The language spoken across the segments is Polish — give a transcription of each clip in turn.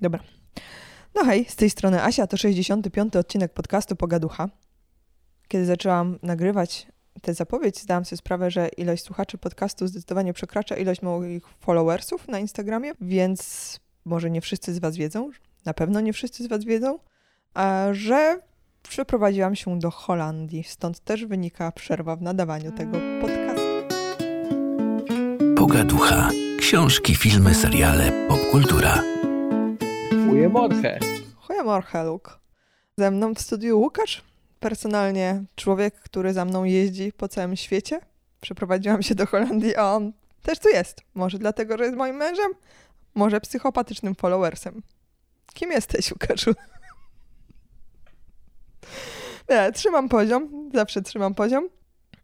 Dobra. No hej, z tej strony Asia, to 65. odcinek podcastu Pogaducha. Kiedy zaczęłam nagrywać tę zapowiedź, zdałam sobie sprawę, że ilość słuchaczy podcastu zdecydowanie przekracza ilość moich followersów na Instagramie, więc może nie wszyscy z Was wiedzą, na pewno nie wszyscy z Was wiedzą, że przeprowadziłam się do Holandii, stąd też wynika przerwa w nadawaniu tego podcastu. Pogaducha. Książki, filmy, seriale, popkultura. Ujemorche. Goedemorgen, Luke. Ze mną w studiu Łukasz, personalnie człowiek, który za mną jeździ po całym świecie. Przeprowadziłam się do Holandii, a on też tu jest. Może dlatego, że jest moim mężem, może psychopatycznym followersem. Kim jesteś, Łukaszu? Nie, trzymam poziom, zawsze trzymam poziom.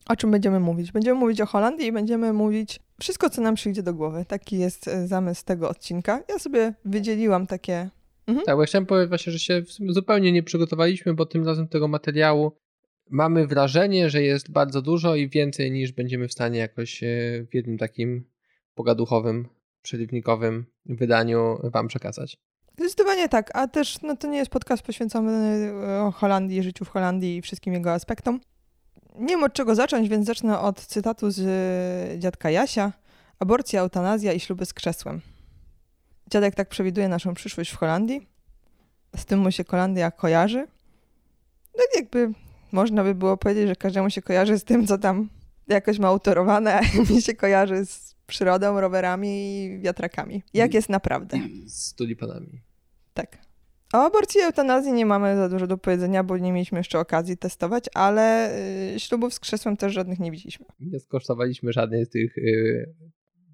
O czym będziemy mówić? Będziemy mówić o Holandii i będziemy mówić wszystko, co nam przyjdzie do głowy. Taki jest e, zamysł tego odcinka. Ja sobie wydzieliłam takie Mhm. Tak, bo ja chciałem powiedzieć właśnie, że się zupełnie nie przygotowaliśmy, bo tym razem tego materiału mamy wrażenie, że jest bardzo dużo i więcej niż będziemy w stanie jakoś e, w jednym takim pogaduchowym, przerywnikowym wydaniu wam przekazać. Zdecydowanie tak, a też no, to nie jest podcast poświęcony e, Holandii, życiu w Holandii i wszystkim jego aspektom. Nie wiem od czego zacząć, więc zacznę od cytatu z e, dziadka Jasia. Aborcja, eutanazja i śluby z krzesłem. Dziadek tak przewiduje naszą przyszłość w Holandii. Z tym mu się Holandia kojarzy. No jakby można by było powiedzieć, że każdemu się kojarzy z tym, co tam jakoś ma autorowane, a mi się kojarzy z przyrodą, rowerami i wiatrakami. Jak jest naprawdę? Z tulipanami. Tak. O aborcji i eutanazji nie mamy za dużo do powiedzenia, bo nie mieliśmy jeszcze okazji testować, ale y, ślubów z krzesłem też żadnych nie widzieliśmy. Nie skosztowaliśmy żadnej z tych y,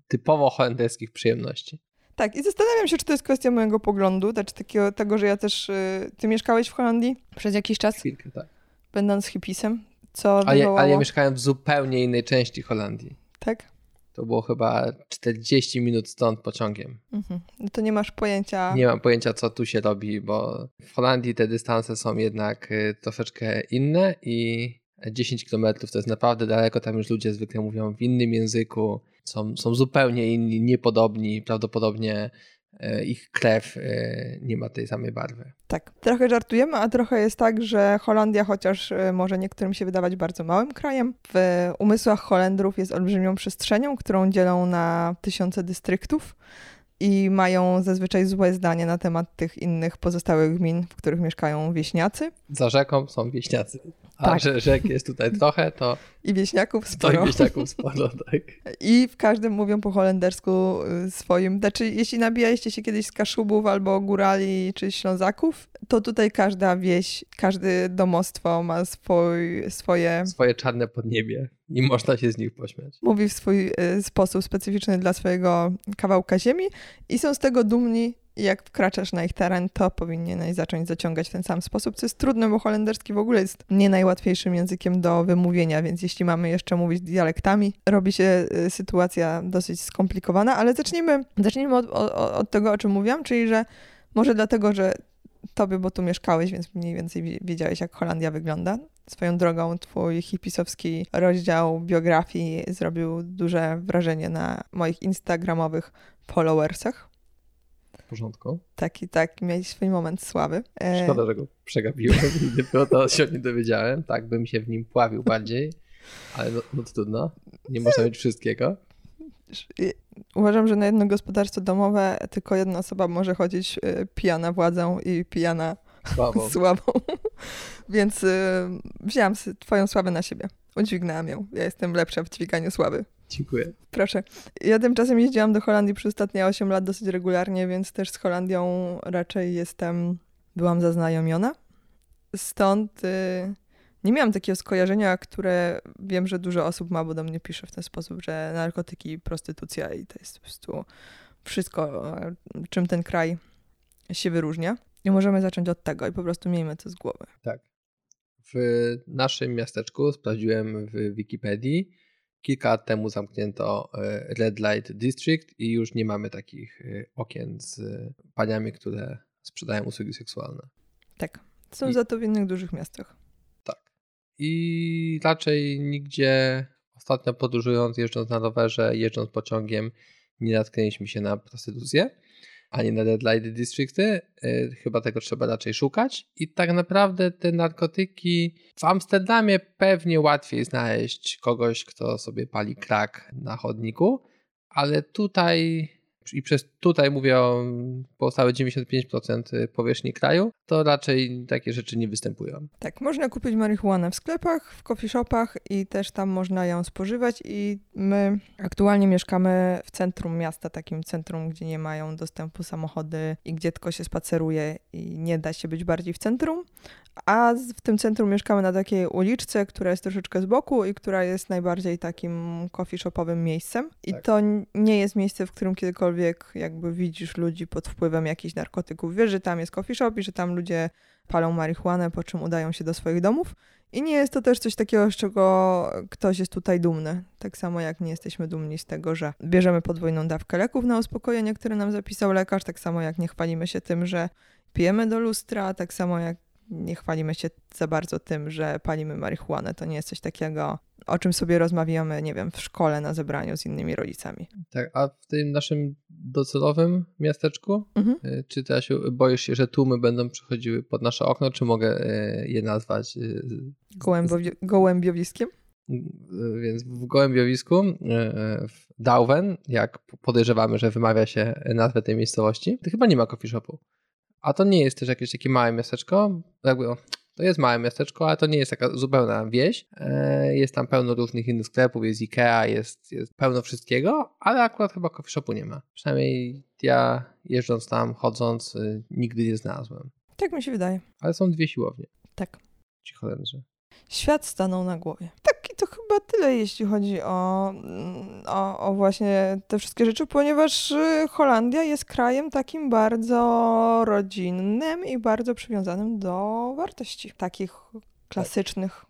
typowo holenderskich przyjemności. Tak, i zastanawiam się, czy to jest kwestia mojego poglądu, znaczy takiego, tego, że ja też. Y, ty mieszkałeś w Holandii przez jakiś czas? Chwilkę, tak. Będąc hipisem. Co ale, wywołało... ale ja mieszkałem w zupełnie innej części Holandii. Tak? To było chyba 40 minut stąd pociągiem. Mhm. No to nie masz pojęcia. Nie mam pojęcia, co tu się robi, bo w Holandii te dystanse są jednak y, troszeczkę inne i 10 km to jest naprawdę daleko. Tam już ludzie zwykle mówią w innym języku są, są zupełnie inni, niepodobni, prawdopodobnie e, ich krew e, nie ma tej samej barwy. Tak, trochę żartujemy, a trochę jest tak, że Holandia, chociaż e, może niektórym się wydawać bardzo małym krajem, w umysłach Holendrów jest olbrzymią przestrzenią, którą dzielą na tysiące dystryktów i mają zazwyczaj złe zdanie na temat tych innych pozostałych gmin, w których mieszkają wieśniacy. Za rzeką są wieśniacy. A tak. że rzek jest tutaj trochę, to. I wieśniaków sporo. I wieśniaków sporo, tak. I w każdym mówią po holendersku y, swoim. Znaczy, jeśli nabijaliście się kiedyś z Kaszubów albo Górali czy Ślązaków, to tutaj każda wieś, każde domostwo ma swój, swoje... Swoje czarne podniebie i można się z nich pośmiać. Mówi w swój y, sposób specyficzny dla swojego kawałka ziemi i są z tego dumni jak wkraczasz na ich teren, to powinieneś zacząć zaciągać w ten sam sposób, co jest trudne, bo holenderski w ogóle jest nie najłatwiejszym językiem do wymówienia, więc jeśli mamy jeszcze mówić dialektami, robi się y, sytuacja dosyć skomplikowana, ale zacznijmy, zacznijmy od, od, od tego, o czym mówiłam, czyli że może dlatego, że tobie, bo tu mieszkałeś, więc mniej więcej wiedziałeś, jak Holandia wygląda. Swoją drogą, twój hipisowski rozdział biografii zrobił duże wrażenie na moich instagramowych followersach porządku. Tak i tak, miałeś swój moment sławy. E, Szkoda, że go przegapiłem i dopiero to się nie dowiedziałem. Tak bym się w nim pławił bardziej, ale no, no to trudno. Nie można mieć wszystkiego. Uważam, że na jedno gospodarstwo domowe tylko jedna osoba może chodzić e, pijana władzą i pijana sławą. sławą. Więc y, wzięłam twoją sławę na siebie. Udźwignęłam ją. Ja jestem lepsza w dźwiganiu sławy. Dziękuję. Proszę. Ja tymczasem jeździłam do Holandii przez ostatnie 8 lat dosyć regularnie, więc też z Holandią raczej jestem, byłam zaznajomiona. Stąd y, nie miałam takiego skojarzenia, które wiem, że dużo osób ma, bo do mnie pisze w ten sposób, że narkotyki, prostytucja i to jest po prostu wszystko, czym ten kraj się wyróżnia. I możemy zacząć od tego i po prostu miejmy to z głowy. Tak. W naszym miasteczku sprawdziłem w Wikipedii, Kilka lat temu zamknięto e, Red Light District i już nie mamy takich e, okien z paniami, które sprzedają usługi seksualne. Tak. Są I... za to w innych dużych miastach. Tak. I raczej nigdzie ostatnio podróżując, jeżdżąc na rowerze, jeżdżąc pociągiem, nie natknęliśmy się na prostytucję. Ani na Light Districty. Y, chyba tego trzeba raczej szukać. I tak naprawdę te narkotyki w Amsterdamie pewnie łatwiej znaleźć kogoś, kto sobie pali krak na chodniku, ale tutaj i przez tutaj mówię o pozostałe 95% powierzchni kraju, to raczej takie rzeczy nie występują. Tak, można kupić marihuanę w sklepach, w coffee shopach i też tam można ją spożywać i my aktualnie mieszkamy w centrum miasta, takim centrum, gdzie nie mają dostępu samochody i gdzie tylko się spaceruje i nie da się być bardziej w centrum, a w tym centrum mieszkamy na takiej uliczce, która jest troszeczkę z boku i która jest najbardziej takim coffee shopowym miejscem. I tak. to nie jest miejsce, w którym kiedykolwiek jakby widzisz ludzi pod wpływem jakichś narkotyków. Wiesz, że tam jest coffee shop i że tam ludzie palą marihuanę, po czym udają się do swoich domów. I nie jest to też coś takiego, z czego ktoś jest tutaj dumny. Tak samo jak nie jesteśmy dumni z tego, że bierzemy podwójną dawkę leków na uspokojenie, które nam zapisał lekarz, tak samo jak nie chwalimy się tym, że pijemy do lustra, tak samo jak nie chwalimy się za bardzo tym, że palimy marihuanę. To nie jest coś takiego, o czym sobie rozmawiamy, nie wiem, w szkole na zebraniu z innymi rodzicami. Tak, a w tym naszym docelowym miasteczku, mhm. Y, czy teraz boisz się, że tłumy będą przychodziły pod nasze okno, czy mogę y, je nazwać y, Gołębiowi gołębiowiskiem? Więc w gołębiowisku w Dauwen, jak podejrzewamy, że wymawia się nazwę tej miejscowości, to chyba nie ma coffee shopu. A to nie jest też jakieś takie małe miasteczko. Jakby, to jest małe miasteczko, ale to nie jest taka zupełna wieś. E, jest tam pełno różnych innych sklepów, jest Ikea, jest, jest pełno wszystkiego, ale akurat chyba coffee shopu nie ma. Przynajmniej ja jeżdżąc tam, chodząc, y, nigdy nie znalazłem. Tak mi się wydaje. Ale są dwie siłownie. Tak. Ci Holendrzy. Świat stanął na głowie. Tak, to chyba tyle, jeśli chodzi o, o, o, właśnie te wszystkie rzeczy, ponieważ y, Holandia jest krajem takim bardzo rodzinnym i bardzo przywiązanym do wartości takich klasycznych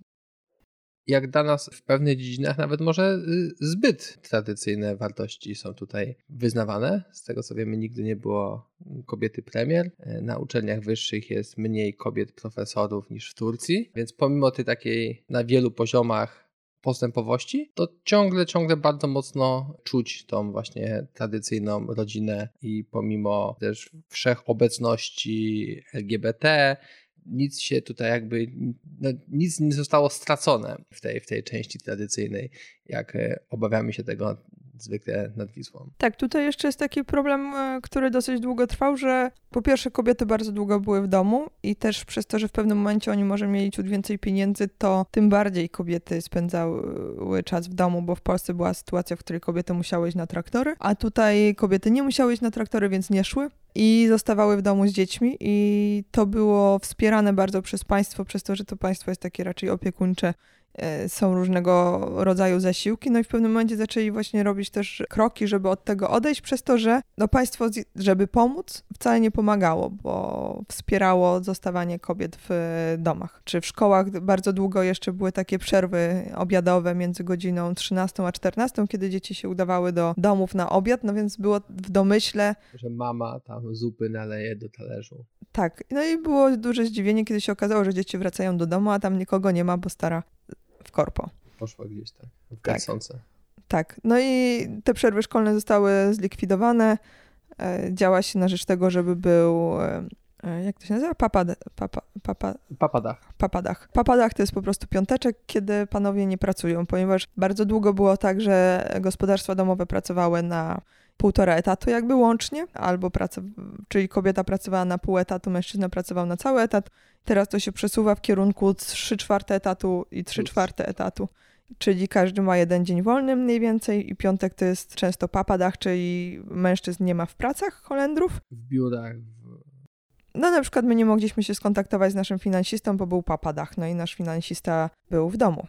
jak dla nas w pewnych dziedzinach nawet może y, zbyt tradycyjne wartości są tutaj wyznawane. Z tego co wiemy, nigdy nie było kobiety premier. E, na uczelniach wyższych jest mniej kobiet profesorów niż w Turcji, więc pomimo tej takiej na wielu poziomach postępowości, to ciągle, ciągle bardzo mocno czuć tą właśnie tradycyjną rodzinę i pomimo też wszechobecności LGBT, nic się tutaj jakby, no, nic nie zostało stracone w tej, w tej części tradycyjnej, jak e, obawiamy się tego zwykle nad Wisłą. Tak, tutaj jeszcze jest taki problem, e, który dosyć długo trwał, że po pierwsze kobiety bardzo długo były w domu i też przez to, że w pewnym momencie oni może mieli ciut więcej pieniędzy, to tym bardziej kobiety spędzały czas w domu, bo w Polsce była sytuacja, w której kobiety musiały iść na traktory, a tutaj kobiety nie musiały iść na traktory, więc nie szły i zostawały w domu z dziećmi i to było wspierane bardzo przez państwo, przez to, że to państwo jest takie raczej opiekuńcze są różnego rodzaju zasiłki, no i w pewnym momencie zaczęli właśnie robić też kroki, żeby od tego odejść, przez to, że no państwo, żeby pomóc, wcale nie pomagało, bo wspierało zostawanie kobiet w domach. Czy w szkołach bardzo długo jeszcze były takie przerwy obiadowe między godziną 13 a 14, kiedy dzieci się udawały do domów na obiad, no więc było w domyśle... Że mama tam zupy naleje do talerzu. Tak, no i było duże zdziwienie, kiedy się okazało, że dzieci wracają do domu, a tam nikogo nie ma, bo stara w korpo. Poszła gdzieś tak, w tak. Tak, no i te przerwy szkolne zostały zlikwidowane. E, działa się na rzecz tego, żeby był e, e, jak to się nazywa? Papad, papa, papa, papadach. Papadach. Papadach to jest po prostu piąteczek, kiedy panowie nie pracują, ponieważ bardzo długo było tak, że gospodarstwa domowe pracowały na półtora etatu jakby łącznie, albo praca, czyli kobieta pracowała na pół etatu, mężczyzna pracował na cały etat. Teraz to się przesuwa w kierunku 3 czwarte etatu i 3 czwarte etatu. Czyli każdy ma jeden dzień wolny mniej więcej i piątek to jest często papadach, czyli mężczyzn nie ma w pracach Holendrów. W biurach. No na przykład my nie mogliśmy się skontaktować z naszym finansistą, bo był papadach, no i nasz finansista był w domu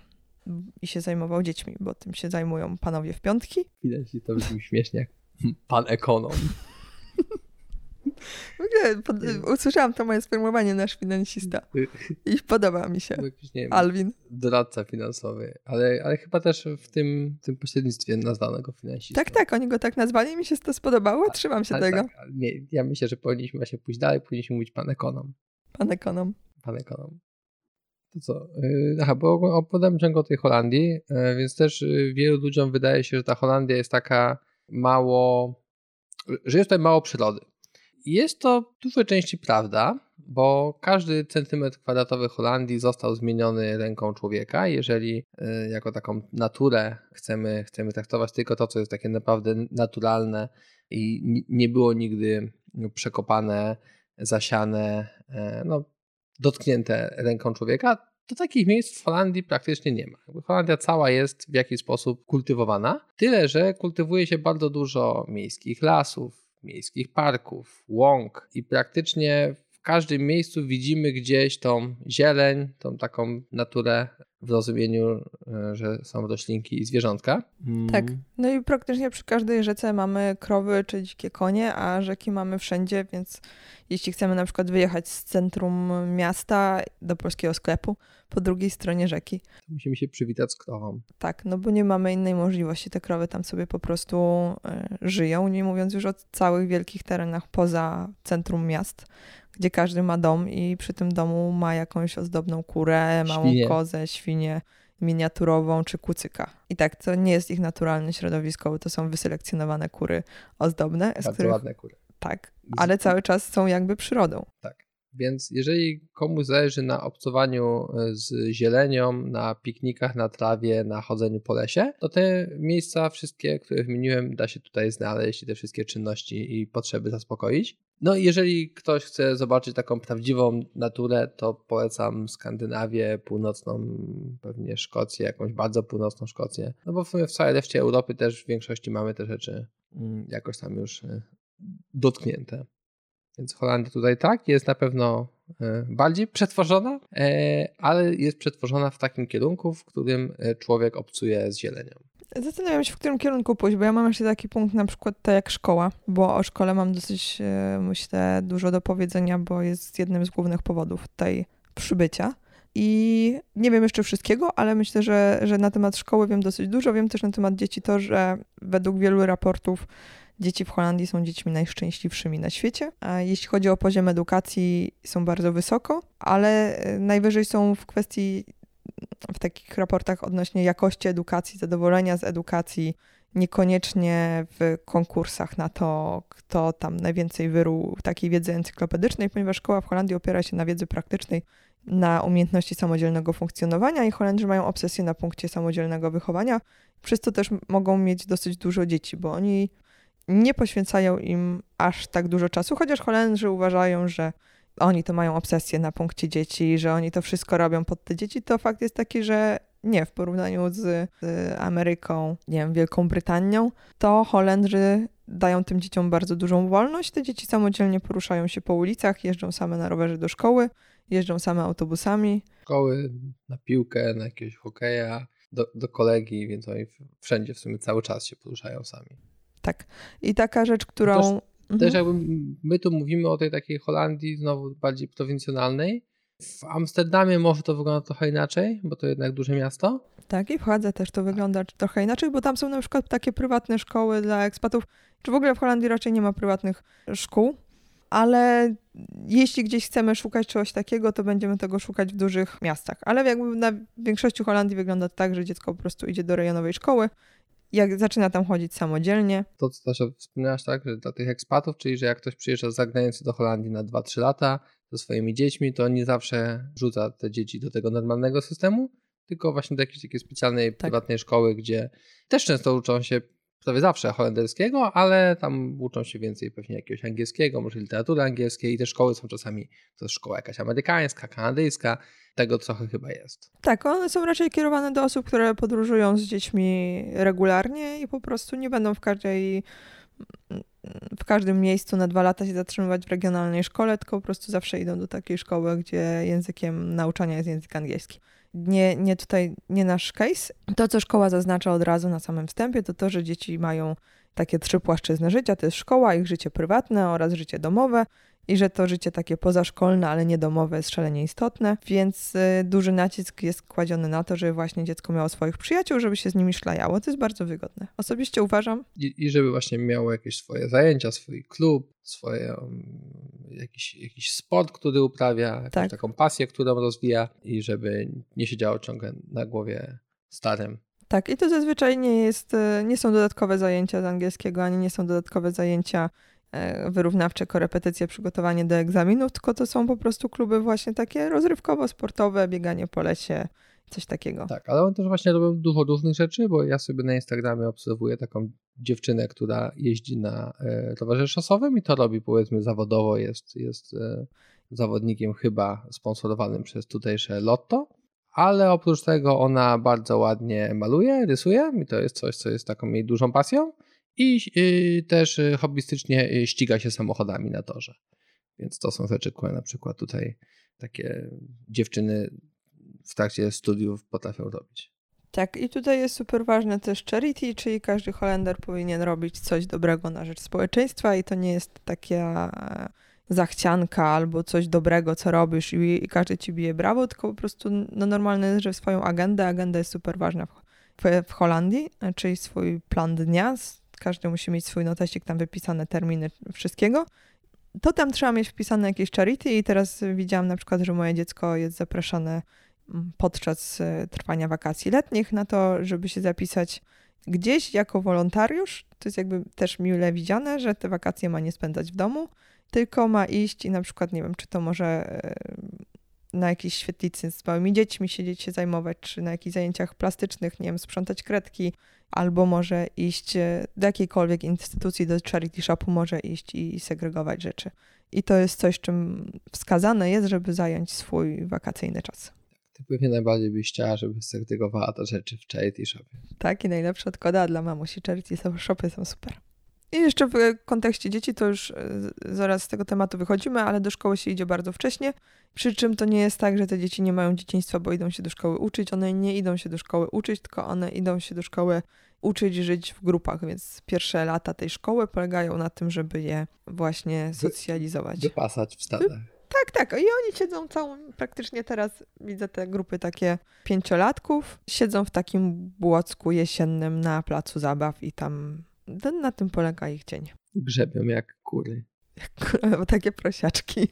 i się zajmował dziećmi, bo tym się zajmują panowie w piątki. Finansista brzmi śmiesznie, Pan ekonom. W ogóle pod, usłyszałam to moje sformułowanie, nasz finansista. I podoba mi się. Nie wiem, Alwin. Doradca finansowy, ale, ale chyba też w tym, tym pośrednictwie nazwano go finansistą. Tak, tak, oni go tak nazwali, mi się to spodobało, trzymam się tego. Tak, nie, ja myślę, że powinniśmy właśnie pójść dalej, powinniśmy mówić pan ekonom. Pan ekonom. Pan ekonom. To co? Yy, aha, bo opowiadam ciągle o tej Holandii, yy, więc też yy, wielu ludziom wydaje się, że ta Holandia jest taka mało, że jest tutaj mało przyrody. jest to w dużej części prawda, bo każdy centymetr kwadratowy Holandii został zmieniony ręką człowieka. Jeżeli y, jako taką naturę chcemy, chcemy traktować tylko to, co jest takie naprawdę naturalne i nie było nigdy przekopane, zasiane, e, no, dotknięte ręką człowieka, to takich miejsc w Holandii praktycznie nie ma. Holandia cała jest w jakiś sposób kultywowana, tyle że kultywuje się bardzo dużo miejskich lasów, miejskich parków, łąk i praktycznie w każdym miejscu widzimy gdzieś tą zieleń, tą taką naturę w rozumieniu, e, że są roślinki i zwierzątka. Mm. Tak. No i praktycznie przy każdej rzece mamy krowy czy dzikie konie, a rzeki mamy wszędzie, więc jeśli chcemy na przykład wyjechać z centrum miasta do polskiego sklepu po drugiej stronie rzeki. Musimy się przywitać z krową. Tak, no bo nie mamy innej możliwości. Te krowy tam sobie po prostu y, żyją, nie mówiąc już o całych wielkich terenach poza centrum miast, gdzie każdy ma dom i przy tym domu ma jakąś ozdobną kurę, małą świnie. kozę, świnię miniaturową czy kucyka. I tak, to nie jest ich naturalne środowisko, bo to są wyselekcjonowane kury ozdobne. Bardzo których, ładne kury. Tak, ale cały czas są jakby przyrodą. Tak. Więc jeżeli komuś zależy na obcowaniu e, z zielenią, na piknikach na trawie, na chodzeniu po lesie, to te miejsca wszystkie, które wymieniłem, da się tutaj znaleźć i te wszystkie czynności i potrzeby zaspokoić. No i jeżeli ktoś chce zobaczyć taką prawdziwą naturę, to polecam Skandynawię, północną, pewnie Szkocję, jakąś bardzo północną Szkocję. No bo w sumie w całej reszcie Europy też w większości mamy te rzeczy mm, jakoś tam już e, dotknięte. Więc Holandia tutaj tak, jest na pewno e, bardziej przetworzona, e, ale jest przetworzona w takim kierunku, w którym e, człowiek obcuje z zielenią. Zastanawiam się, w którym kierunku pójść, bo ja mam jeszcze taki punkt na przykład tak jak szkoła, bo o szkole mam dosyć, myślę, dużo do powiedzenia, bo jest jednym z głównych powodów tej przybycia. I nie wiem jeszcze wszystkiego, ale myślę, że, że na temat szkoły wiem dosyć dużo. Wiem też na temat dzieci to, że według wielu raportów Dzieci w Holandii są dziećmi najszczęśliwszymi na świecie. Jeśli chodzi o poziom edukacji, są bardzo wysoko, ale e, najwyżej są w kwestii, w takich raportach odnośnie jakości edukacji, zadowolenia z edukacji, niekoniecznie w konkursach na to, kto tam najwięcej wyrół takiej wiedzy encyklopedycznej, ponieważ szkoła w Holandii opiera się na wiedzy praktycznej, na umiejętności samodzielnego funkcjonowania i Holendrzy mają obsesję na punkcie samodzielnego wychowania, przez co też mogą mieć dosyć dużo dzieci, bo oni nie poświęcają im aż tak dużo czasu, chociaż Holendrzy uważają, że oni to mają obsesję na punkcie dzieci, że oni to wszystko robią pod te dzieci, to fakt jest taki, że nie, w porównaniu z, z Ameryką, nie wiem, Wielką Brytanią, to Holendrzy dają tym dzieciom bardzo dużą wolność. Te dzieci samodzielnie poruszają się po ulicach, jeżdżą same na rowerze do szkoły, jeżdżą same autobusami. Szkoły, na piłkę, na jakiegoś hokeja, do, do kolegi, więc oni wszędzie w sumie cały czas się poruszają sami. Tak. I taka rzecz, którą. Też, mhm. też jakby my tu mówimy o tej takiej Holandii, znowu bardziej prowincjonalnej. W Amsterdamie może to wygląda trochę inaczej, bo to jednak duże miasto. Tak, i w Hadze też to wygląda trochę inaczej, bo tam są na przykład takie prywatne szkoły dla ekspatów. Czy w ogóle w Holandii raczej nie ma prywatnych szkół, ale jeśli gdzieś chcemy szukać czegoś takiego, to będziemy tego szukać w dużych miastach. Ale jakby na większości Holandii wygląda to tak, że dziecko po prostu idzie do rejonowej szkoły jak zaczyna tam chodzić samodzielnie. To, co też wspomniałaś, tak, że dla tych ekspatów, czyli że jak ktoś przyjeżdża z zagranicy do Holandii na 2-3 lata ze swoimi dziećmi, to nie zawsze rzuca te dzieci do tego normalnego systemu, tylko właśnie do jakiejś takiej specjalnej, tak. prywatnej szkoły, gdzie też często uczą się prawie zawsze holenderskiego, ale tam uczą się więcej pewnie jakiegoś angielskiego, może literatury angielskiej i te szkoły są czasami, to jest szkoła jakaś amerykańska, kanadyjska, tego trochę chyba jest. Tak, one są raczej kierowane do osób, które podróżują z dziećmi regularnie i po prostu nie będą w każdej w każdym miejscu na dwa lata się zatrzymywać w regionalnej szkole, tylko po prostu zawsze idą do takiej szkoły, gdzie językiem nauczania jest język angielski. Nie, nie tutaj, nie nasz case. To, co szkoła zaznacza od razu na samym wstępie, to to, że dzieci mają takie trzy płaszczyzny życia. To jest szkoła, ich życie prywatne oraz życie domowe i że to życie takie pozaszkolne, ale niedomowe jest szalenie istotne, więc y, duży nacisk jest kładziony na to, żeby właśnie dziecko miało swoich przyjaciół, żeby się z nimi szlajało. To jest bardzo wygodne. Osobiście uważam. I, i żeby właśnie miało jakieś swoje zajęcia, swój klub, swoje, um, jakiś, jakiś sport, który uprawia, tak. taką pasję, którą rozwija i żeby nie siedziało ciągle na głowie starym. Tak, i to zazwyczaj nie jest, y, nie są dodatkowe zajęcia z angielskiego, ani nie są dodatkowe zajęcia wyrównawcze, korepetycje, przygotowanie do egzaminów, tylko to są po prostu kluby właśnie takie rozrywkowo-sportowe, bieganie po lesie, coś takiego. Tak, ale on też właśnie robią dużo różnych rzeczy, bo ja sobie na Instagramie obserwuję taką dziewczynę, która jeździ na e, rowerze szosowym i to robi powiedzmy zawodowo, jest, jest e, zawodnikiem chyba sponsorowanym przez tutejsze Lotto, ale oprócz tego ona bardzo ładnie maluje, rysuje i to jest coś, co jest taką jej dużą pasją i y, też y, hobbystycznie y, ściga się samochodami na torze. Więc to są rzeczy, które na przykład tutaj takie dziewczyny w trakcie studiów potrafią robić. Tak, i tutaj jest super ważne też charity, czyli każdy Holender powinien robić coś dobrego na rzecz społeczeństwa i to nie jest taka zachcianka albo coś dobrego, co robisz i, i każdy ci bije brawo, tylko po prostu no, normalne jest, że swoją agendę, agenda jest super ważna w, w Holandii, czyli swój plan dnia, każdy musi mieć swój notesik, tam wypisane terminy wszystkiego. To tam trzeba mieć wpisane jakieś charity i teraz widziałam na przykład, że moje dziecko jest zapraszane mm, podczas e, trwania wakacji letnich na to, żeby się zapisać gdzieś jako wolontariusz. To jest jakby też mile widziane, że te wakacje ma nie spędzać w domu, tylko ma iść i na przykład, nie wiem, czy to może e, na jakiejś świetlicy z małymi dziećmi siedzieć się zajmować, czy na jakichś zajęciach plastycznych, nie wiem, sprzątać kredki, albo może iść e, do jakiejkolwiek instytucji, do charity shopu może iść i segregować rzeczy. I to jest coś, czym wskazane jest, żeby zająć swój wakacyjny czas. Ty pewnie najbardziej byś chciała, żeby segregowała te rzeczy w charity shopie. Tak, i najlepsza odkoda dla mamusi charity shopy są super. I jeszcze w kontekście dzieci to już e, zaraz z tego tematu wychodzimy, ale do szkoły się idzie bardzo wcześnie. Przy czym to nie jest tak, że te dzieci nie mają dzieciństwa, bo idą się do szkoły uczyć. One nie idą się do szkoły uczyć, tylko one idą się do szkoły uczyć żyć w grupach, więc pierwsze lata tej szkoły polegają na tym, żeby je właśnie socjalizować. Wypasać w stadach. Tak, tak. I oni siedzą całą, praktycznie teraz widzę te grupy takie pięciolatków, siedzą w takim błocku jesiennym na placu zabaw i tam na tym polega ich dzień. Grzebią jak kury. Jak takie prosiaczki.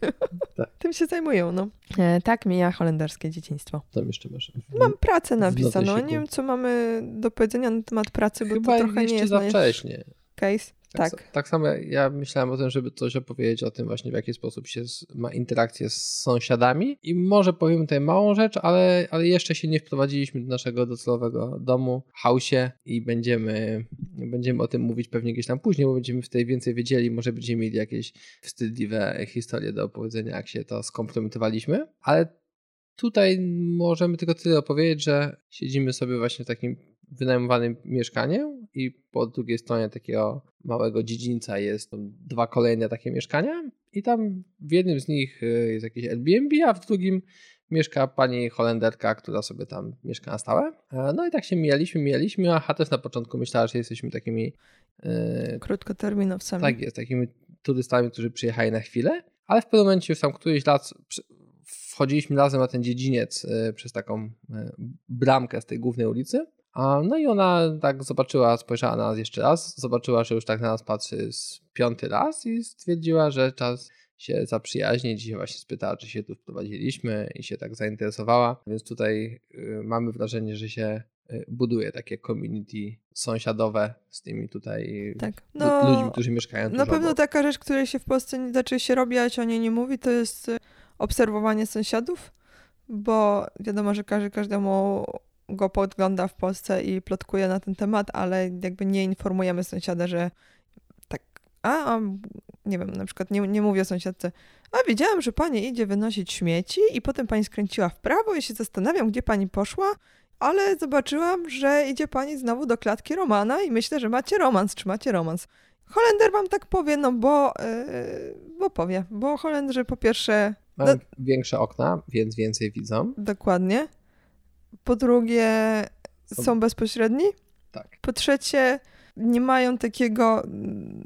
Tak. Tym się zajmują, no. E, tak mija holenderskie dzieciństwo. Tam jeszcze masz. Mam pracę napisaną. Nie wiem, co mamy do powiedzenia na temat pracy, bo Chyba to trochę nie jest za wcześnie. Case. Tak. Tak, tak samo ja myślałem o tym, żeby coś opowiedzieć o tym właśnie, w jaki sposób się ma interakcję z sąsiadami i może powiem tutaj małą rzecz, ale, ale jeszcze się nie wprowadziliśmy do naszego docelowego domu, hausie i będziemy, będziemy o tym mówić pewnie gdzieś tam później, bo będziemy wtedy więcej wiedzieli, może będziemy mieli jakieś wstydliwe historie do opowiedzenia, jak się to skompromitowaliśmy, ale tutaj możemy tylko tyle opowiedzieć, że siedzimy sobie właśnie w takim wynajmowanym mieszkaniem i po drugiej stronie takiego małego dziedzińca jest dwa kolejne takie mieszkania i tam w jednym z nich y, jest jakieś Airbnb, a w drugim mieszka pani Holenderka, która sobie tam mieszka na stałe. E, no i tak się mijaliśmy, mijaliśmy, a też na początku myślała, że jesteśmy takimi... Yy, Krótkoterminowcami. Tak jest, takimi turystami, którzy przyjechali na chwilę, ale w pewnym momencie już tam któryś lat wchodziliśmy razem na ten dziedziniec yy, przez taką yy, bramkę z tej głównej ulicy no i ona tak zobaczyła, spojrzała na nas jeszcze raz, zobaczyła, że już tak na nas patrzy z piąty raz i stwierdziła, że czas się zaprzyjaźnić. Dzisiaj właśnie spytała, czy się tu wprowadziliśmy i się tak zainteresowała. Więc tutaj y, mamy wrażenie, że się y, buduje takie community sąsiadowe z tymi tutaj tak. no, ludźmi, którzy mieszkają. Na pewno obok. taka rzecz, której się w Polsce nie, znaczy się robi, a się o niej nie mówi, to jest y, obserwowanie sąsiadów, bo wiadomo, że każdy każdemu go podgląda w Polsce i plotkuje na ten temat, ale jakby nie informujemy sąsiada, że tak, a, a nie wiem, na przykład nie, nie mówię sąsiadce, a widziałam, że pani idzie wynosić śmieci i potem pani skręciła w prawo i się zastanawiam, gdzie pani poszła, ale zobaczyłam, że idzie pani znowu do klatki Romana i myślę, że macie romans, czy macie romans. Holender wam tak powie, no bo, yy, bo powie, bo Holendrzy po pierwsze... Mają do... większe okna, więc więcej widzą. Dokładnie. Po drugie, są, są bezpośredni. Tak. Po trzecie, nie mają takiego.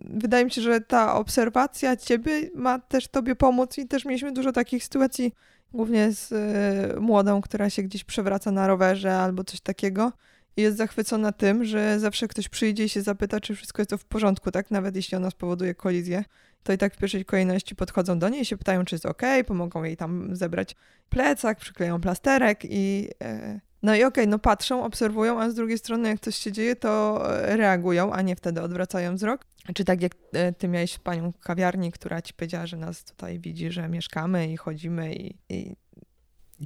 Wydaje mi się, że ta obserwacja ciebie ma też tobie pomóc, i też mieliśmy dużo takich sytuacji, głównie z y, młodą, która się gdzieś przewraca na rowerze albo coś takiego. I jest zachwycona tym, że zawsze ktoś przyjdzie i się zapyta, czy wszystko jest to w porządku, tak? Nawet jeśli ona spowoduje kolizję, to i tak w pierwszej kolejności podchodzą do niej się pytają, czy jest ok, pomogą jej tam zebrać plecak, przykleją plasterek i e, No i okej, okay, no patrzą, obserwują, a z drugiej strony jak coś się dzieje, to e, reagują, a nie wtedy odwracają wzrok. Czy tak jak e, ty miałeś panią kawiarni, która ci powiedziała, że nas tutaj widzi, że mieszkamy i chodzimy i i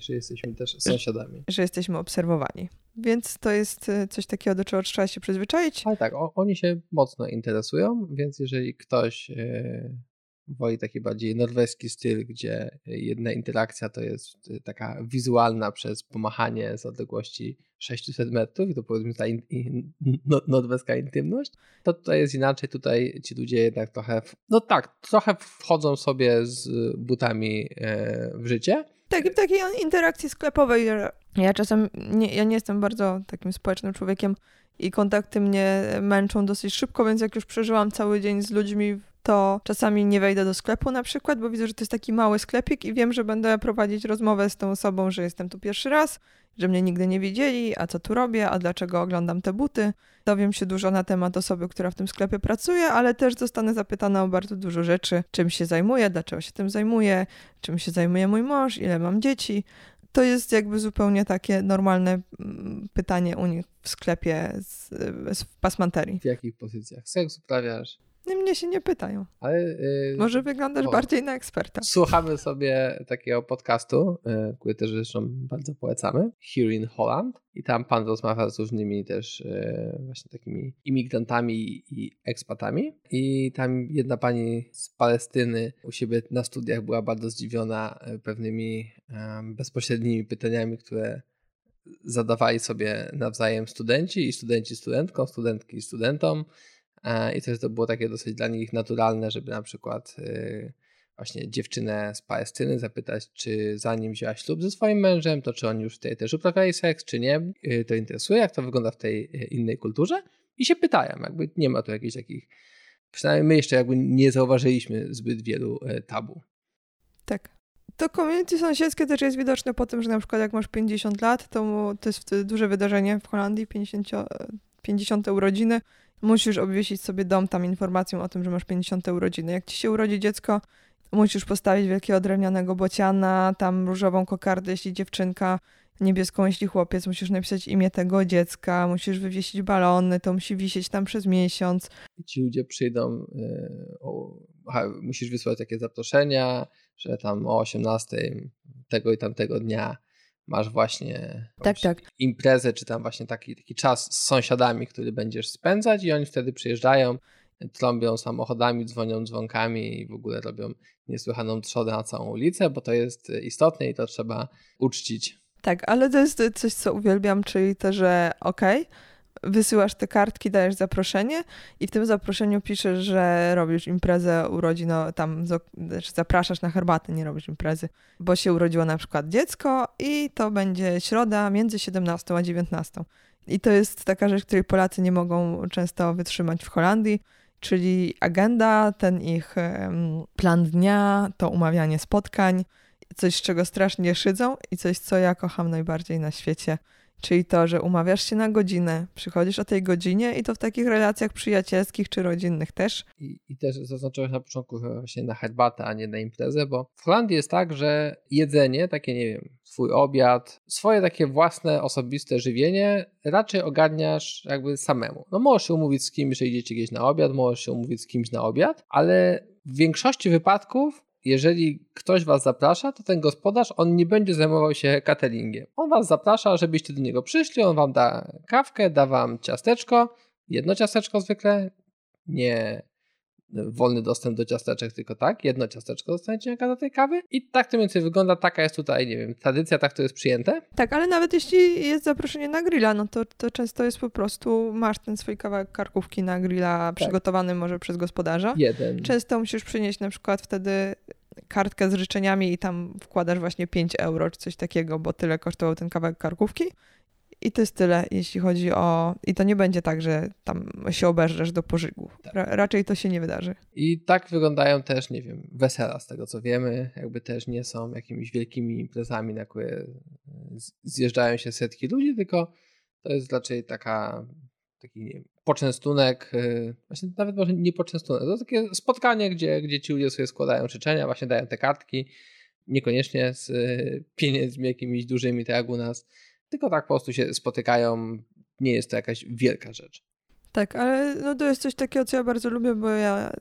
że jesteśmy też sąsiadami. Że jesteśmy obserwowani. Więc to jest e, coś takiego, do czego trzeba się przyzwyczaić. Ale tak, o, oni się mocno interesują, więc jeżeli ktoś yy, woli taki bardziej norweski styl, gdzie jedna interakcja to jest e, taka wizualna przez pomachanie z odległości 600 metrów i to powiedzmy ta in, in, no, norweska intymność, to tutaj jest inaczej, tutaj ci ludzie jednak trochę, no tak, trochę wchodzą sobie z butami w życie, tak, takiej interakcji sklepowej. Ja czasem, nie, ja nie jestem bardzo takim społecznym człowiekiem i kontakty mnie męczą dosyć szybko, więc jak już przeżyłam cały dzień z ludźmi, to czasami nie wejdę do sklepu na przykład, bo widzę, że to jest taki mały sklepik i wiem, że będę prowadzić rozmowę z tą osobą, że jestem tu pierwszy raz, że mnie nigdy nie widzieli, a co tu robię, a dlaczego oglądam te buty. Dowiem się dużo na temat osoby, która w tym sklepie pracuje, ale też zostanę zapytana o bardzo dużo rzeczy, czym się zajmuję, dlaczego się tym zajmuję, czym się zajmuje mój mąż, ile mam dzieci. To jest jakby zupełnie takie normalne mm, pytanie u nich w sklepie z, z pasmanterii. W jakich pozycjach seks uprawiasz? Mnie się nie pytają. Ale, yy, Może wyglądasz o, bardziej na eksperta. Słuchamy sobie takiego podcastu, yy, który też zresztą bardzo polecamy. Here in Holland. I tam pan rozmawia z różnymi też yy, właśnie takimi imigrantami i ekspatami. I tam jedna pani z Palestyny u siebie na studiach była bardzo zdziwiona y, pewnymi bezpośrednimi pytaniami, które zadawali sobie nawzajem studenci i studenci studentkom, studentki studentom I to, to było takie dosyć dla nich naturalne, żeby na przykład y, właśnie dziewczynę z Palestyny zapytać, czy zanim wzięła ślub ze swoim mężem, to czy oni już tutaj też uprawiali seks, czy nie. Y, to interesuje, jak to wygląda w tej y, innej kulturze. I się pytają, jakby nie ma tu jakichś takich, przynajmniej my jeszcze jakby nie zauważyliśmy zbyt wielu tabu. Tak. To community sąsiedzkie też jest widoczne po tym, że na przykład jak masz 50 lat, to, to jest duże wydarzenie w Holandii, 50, 50 urodziny musisz obwiesić sobie dom tam informacją o tym, że masz 50 urodziny. Jak ci się urodzi dziecko, musisz postawić wielkiego drewnianego bociana, tam różową kokardę, jeśli dziewczynka, niebieską, jeśli chłopiec, musisz napisać imię tego dziecka, musisz wywiesić balony, to musi wisieć tam przez miesiąc. Ci ludzie przyjdą, yy, o, aha, musisz wysłać takie zaproszenia, że tam o 18 tego i tamtego dnia masz właśnie tak, tak. imprezę, czy tam właśnie taki, taki czas z sąsiadami, który będziesz spędzać i oni wtedy przyjeżdżają, trąbią samochodami, dzwonią dzwonkami i w ogóle robią niesłychaną trzodę na całą ulicę, bo to jest istotne i to trzeba uczcić. Tak, ale to jest coś, co uwielbiam, czyli to, że okej, okay, wysyłasz te kartki, dajesz zaproszenie i w tym zaproszeniu piszesz, że robisz imprezę urodzino, tam znaczy zapraszasz na herbatę, nie robisz imprezy, bo się urodziło na przykład dziecko i to będzie środa między 17 a 19. I to jest taka rzecz, której Polacy nie mogą często wytrzymać w Holandii, czyli agenda, ten ich plan dnia, to umawianie spotkań, coś, z czego strasznie szydzą i coś, co ja kocham najbardziej na świecie – Czyli to, że umawiasz się na godzinę, przychodzisz o tej godzinie i to w takich relacjach przyjacielskich czy rodzinnych też. I, i też zaznaczyłeś na początku właśnie na herbatę, a nie na imprezę, bo w Holandii jest tak, że jedzenie, takie nie wiem, swój obiad, swoje takie własne, osobiste żywienie raczej ogarniasz jakby samemu. No możesz się umówić z kimś, że idziecie gdzieś na obiad, możesz się umówić z kimś na obiad, ale w większości wypadków jeżeli ktoś was zaprasza, to ten gospodarz, on nie będzie zajmował się cateringiem. On was zaprasza, żebyście do niego przyszli, on wam da kawkę, da wam ciasteczko, jedno ciasteczko zwykle, nie wolny dostęp do ciasteczek, tylko tak, jedno ciasteczko dostaniecie do tej kawy i tak to mniej więcej wygląda, taka jest tutaj, nie wiem, tradycja, tak to jest przyjęte. Tak, ale nawet jeśli jest zaproszenie na grilla, no to, to często jest po prostu, masz ten swój kawałek karkówki na grilla tak. przygotowany może przez gospodarza. Jeden. Często musisz przynieść na przykład wtedy kartkę z życzeniami i tam wkładasz właśnie 5 euro czy coś takiego, bo tyle kosztował ten kawałek karkówki. I to jest tyle, jeśli chodzi o. I to nie będzie tak, że tam się oberżesz do pożygu. Tak. Ra raczej to się nie wydarzy. I tak wyglądają też, nie wiem, wesela, z tego co wiemy. Jakby też nie są jakimiś wielkimi imprezami, na które zjeżdżają się setki ludzi, tylko to jest raczej taka, taki nie wiem, poczęstunek, y, właśnie nawet może nie poczęstunek, to takie spotkanie, gdzie, gdzie ci ludzie sobie składają życzenia, właśnie dają te kartki, niekoniecznie z y, pieniędzmi jakimiś dużymi, tak jak u nas tylko tak po prostu się spotykają. Nie jest to jakaś wielka rzecz. Tak, ale no to jest coś takiego, co ja bardzo lubię, bo ja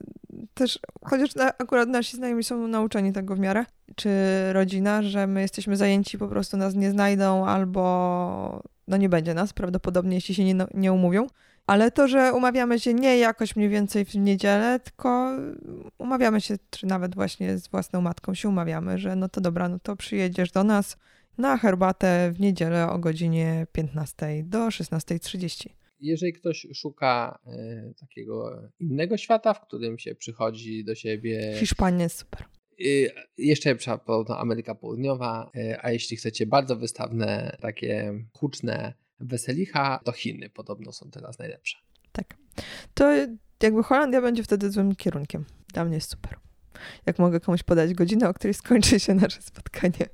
też, chociaż akurat nasi znajomi są nauczeni tego w miarę, czy rodzina, że my jesteśmy zajęci, po prostu nas nie znajdą albo no nie będzie nas prawdopodobnie, jeśli się nie, nie umówią. Ale to, że umawiamy się nie jakoś mniej więcej w niedzielę, tylko umawiamy się, czy nawet właśnie z własną matką się umawiamy, że no to dobra, no to przyjedziesz do nas na herbatę w niedzielę o godzinie 15 do 16.30 jeżeli ktoś szuka y, takiego innego świata, w którym się przychodzi do siebie. Hiszpania jest super. Y, jeszcze podobno Ameryka Południowa, y, a jeśli chcecie bardzo wystawne, takie huczne weselicha, to Chiny podobno są teraz najlepsze. Tak. To jakby Holandia będzie wtedy złym kierunkiem. Dla mnie jest super. Jak mogę komuś podać godzinę, o której skończy się nasze spotkanie.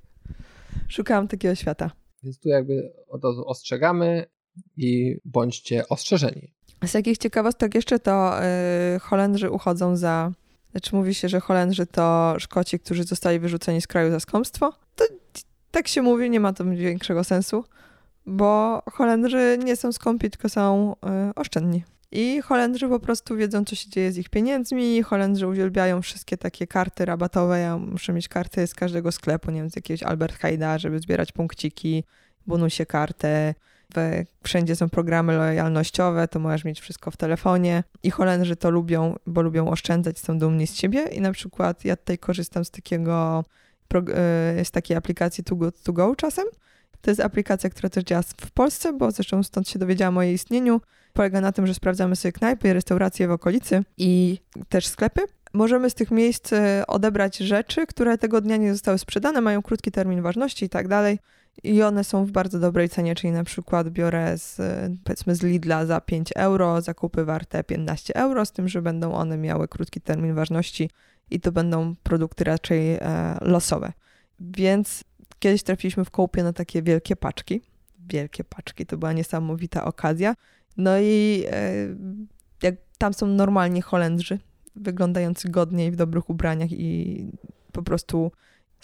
Szukałam takiego świata. Więc tu jakby od razu ostrzegamy, i bądźcie ostrzeżeni. Z jakich ciekawostek jeszcze to yy, Holendrzy uchodzą za. Znaczy mówi się, że Holendrzy to Szkoci, którzy zostali wyrzuceni z kraju za skąpstwo. To tak się mówi, nie ma to większego sensu, bo Holendrzy nie są skąpi, tylko są yy, oszczędni. I Holendrzy po prostu wiedzą, co się dzieje z ich pieniędzmi. Holendrzy uwielbiają wszystkie takie karty rabatowe. Ja muszę mieć karty z każdego sklepu, nie wiem, z jakiegoś Albert Heida, żeby zbierać punkciki, bonusie kartę wszędzie są programy lojalnościowe, to możesz mieć wszystko w telefonie. I Holendrzy to lubią, bo lubią oszczędzać, są dumni z siebie. I na przykład ja tutaj korzystam z takiego, e, z takiej aplikacji To Go, to Go czasem. To jest aplikacja, która też działa w Polsce, bo zresztą stąd się dowiedziałam o jej istnieniu. Polega na tym, że sprawdzamy sobie knajpy, restauracje w okolicy i też sklepy. Możemy z tych miejsc e, odebrać rzeczy, które tego dnia nie zostały sprzedane, mają krótki termin ważności i tak dalej i one są w bardzo dobrej cenie, czyli na przykład biorę z, powiedzmy z Lidla za 5 euro, zakupy warte 15 euro, z tym, że będą one miały krótki termin ważności i to będą produkty raczej e, losowe. Więc kiedyś trafiliśmy w kołpie na takie wielkie paczki. Wielkie paczki, to była niesamowita okazja. No i e, jak tam są normalnie Holendrzy, wyglądający godnie i w dobrych ubraniach i po prostu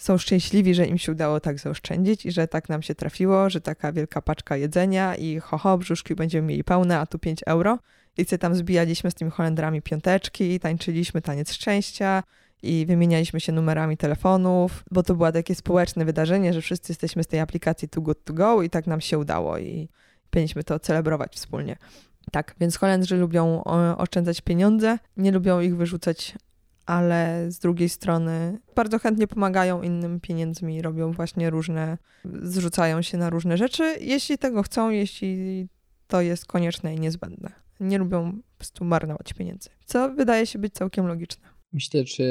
są szczęśliwi, że im się udało tak zaoszczędzić i że tak nam się trafiło, że taka wielka paczka jedzenia i ho, ho brzuszki będziemy mieli pełne, a tu 5 euro. I co tam zbijaliśmy z tymi Holendrami piąteczki, tańczyliśmy taniec szczęścia i wymienialiśmy się numerami telefonów, bo to było takie społeczne wydarzenie, że wszyscy jesteśmy z tej aplikacji Too Good To Go i tak nam się udało i powinniśmy to celebrować wspólnie. Tak, więc Holendrzy lubią oszczędzać pieniądze, nie lubią ich wyrzucać ale z drugiej strony bardzo chętnie pomagają innym pieniędzmi, robią właśnie różne, zrzucają się na różne rzeczy, jeśli tego chcą, jeśli to jest konieczne i niezbędne. Nie lubią po prostu marnować pieniędzy, co wydaje się być całkiem logiczne. Myślę, czy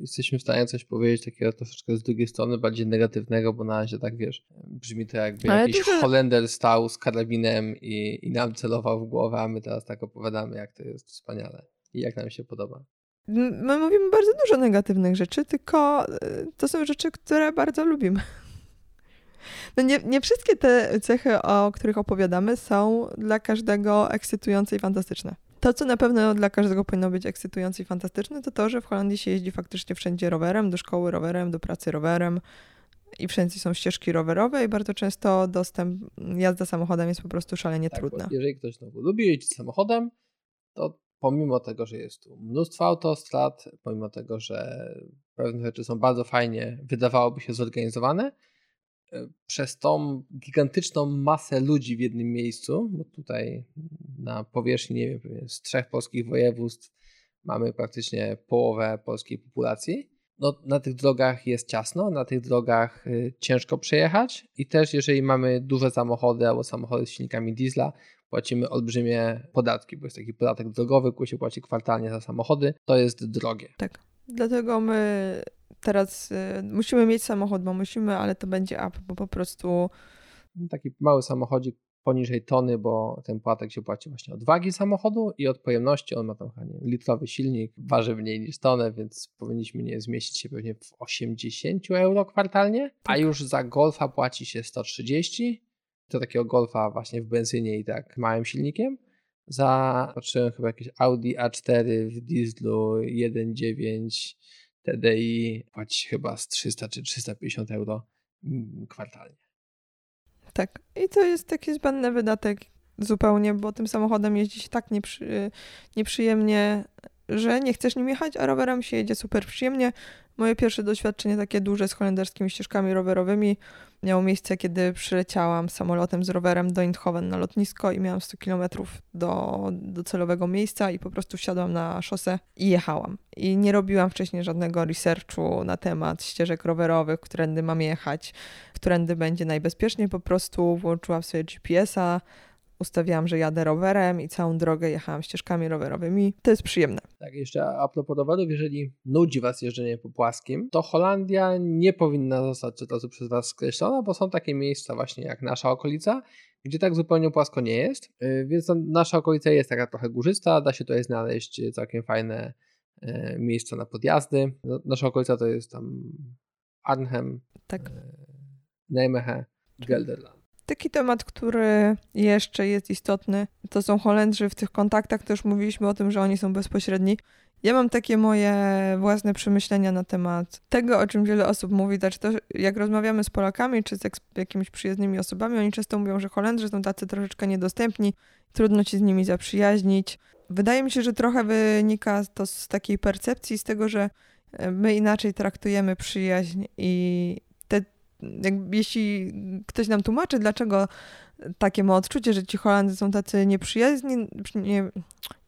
jesteśmy w stanie coś powiedzieć takiego troszeczkę z drugiej strony, bardziej negatywnego, bo na razie tak wiesz, brzmi to jakby Ale jakiś. Holender stał z karabinem i, i nam celował w głowę, a my teraz tak opowiadamy, jak to jest wspaniale i jak nam się podoba. My mówimy bardzo dużo negatywnych rzeczy, tylko e, to są rzeczy, które bardzo lubimy. No nie, nie wszystkie te cechy, o których opowiadamy, są dla każdego ekscytujące i fantastyczne. To, co na pewno dla każdego powinno być ekscytujące i fantastyczne, to to, że w Holandii się jeździ faktycznie wszędzie rowerem, do szkoły rowerem, do pracy rowerem i wszędzie są ścieżki rowerowe i bardzo często dostęp, jazda samochodem jest po prostu szalenie tak, trudna. Jeżeli ktoś znowu lubi jeździć samochodem, to pomimo tego, że jest tu mnóstwo autostrad, pomimo tego, że pewne rzeczy są bardzo fajnie, wydawałoby się zorganizowane, e, przez tą gigantyczną masę ludzi w jednym miejscu, bo tutaj na powierzchni, nie wiem, z trzech polskich województw mamy praktycznie połowę polskiej populacji, no, na tych drogach jest ciasno, na tych drogach y, ciężko przejechać i też jeżeli mamy duże samochody albo samochody z silnikami diesla, płacimy olbrzymie podatki, bo jest taki podatek drogowy, który się płaci kwartalnie za samochody, to jest drogie. Tak. Dlatego my teraz y, musimy mieć samochód, bo musimy, ale to będzie up, bo po prostu. Taki mały samochodzik poniżej tony, bo ten płatek się płaci właśnie od wagi samochodu i od pojemności. On ma tam nie, litrowy silnik, waży mniej niż tonę, więc powinniśmy nie zmieścić się pewnie w 80 euro kwartalnie, a tak. już za Golfa płaci się 130 do takiego Golfa właśnie w benzynie i tak małym silnikiem. Za, patrzyłem chyba jakieś Audi A4 w dieslu 1.9 TDI płaci chyba z 300 czy 350 euro mm, kwartalnie. Tak. I to jest taki zbędny wydatek zupełnie, bo tym samochodem jeździ się tak nieprzy, nieprzyjemnie, że nie chcesz nim jechać, a rowerem się jedzie super przyjemnie. Moje pierwsze doświadczenie takie duże z holenderskimi ścieżkami rowerowymi miało miejsce, kiedy przyleciałam samolotem z rowerem do Eindhoven na lotnisko i miałam 100 km do, do celowego miejsca i po prostu wsiadłam na szosę i jechałam. I nie robiłam wcześniej żadnego researchu na temat ścieżek rowerowych, którędy mam jechać, którędy będzie najbezpieczniej. Po prostu włączyłam sobie GPS-a, ustawiałam, że jadę rowerem i całą drogę jechałam ścieżkami rowerowymi. To jest przyjemne. Tak, jeszcze a propos rowerów, jeżeli nudzi Was jeżdżenie po płaskim, to Holandia nie powinna zostać od razu przez Was skreślona, bo są takie miejsca właśnie jak nasza okolica, gdzie tak zupełnie płasko nie jest, y, więc nasza okolica jest taka trochę górzysta, da się tutaj znaleźć całkiem fajne y, miejsca na podjazdy. No, nasza okolica to jest tam Arnhem, tak. Y, Nijmegen, Gelderland. Taki temat, który jeszcze jest istotny, to są Holendrzy. W tych kontaktach też mówiliśmy o tym, że oni są bezpośredni. Ja mam takie moje własne przemyślenia na temat tego, o czym wiele osób mówi. Znaczy to, jak rozmawiamy z Polakami czy z jakimiś przyjaznymi osobami, oni często mówią, że Holendrzy są tacy troszeczkę niedostępni, trudno się z nimi zaprzyjaźnić. Wydaje mi się, że trochę wynika to z takiej percepcji, z tego, że my inaczej traktujemy przyjaźń i jakby, jeśli ktoś nam tłumaczy, dlaczego takie ma odczucie, że ci Holandzy są tacy nieprzyjaźni, nie,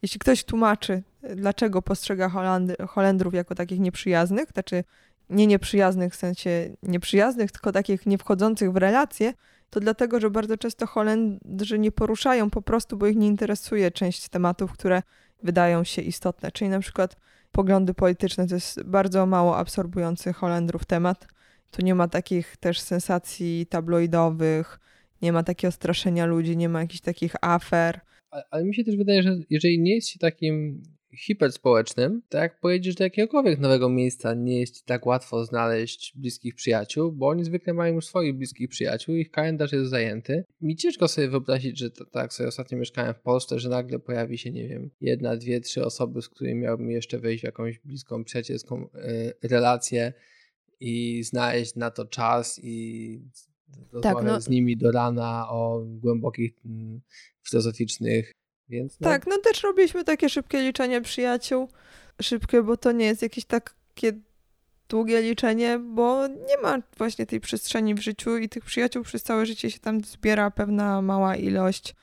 jeśli ktoś tłumaczy, dlaczego postrzega Holandy, Holendrów jako takich nieprzyjaznych, znaczy nie nieprzyjaznych w sensie nieprzyjaznych, tylko takich nie wchodzących w relacje, to dlatego, że bardzo często Holendrzy nie poruszają po prostu, bo ich nie interesuje część tematów, które wydają się istotne. Czyli na przykład poglądy polityczne to jest bardzo mało absorbujący Holendrów temat. Tu nie ma takich też sensacji tabloidowych, nie ma takiego straszenia ludzi, nie ma jakichś takich afer. Ale, ale mi się też wydaje, że jeżeli nie jest się takim hiperspołecznym, to jak pojedziesz do jakiegokolwiek nowego miejsca, nie jest tak łatwo znaleźć bliskich przyjaciół, bo oni zwykle mają już swoich bliskich przyjaciół, ich kalendarz jest zajęty. Mi ciężko sobie wyobrazić, że to, tak sobie ostatnio mieszkałem w Polsce, że nagle pojawi się, nie wiem, jedna, dwie, trzy osoby, z którymi miałbym jeszcze wejść w jakąś bliską przyjacielską y, relację i znaleźć na to czas i tak, no. z nimi do rana o głębokich mm, filozoficznych. Więc no. Tak, no też robiliśmy takie szybkie liczenie przyjaciół. Szybkie, bo to nie jest jakieś takie długie liczenie, bo nie ma właśnie tej przestrzeni w życiu i tych przyjaciół przez całe życie się tam zbiera pewna mała ilość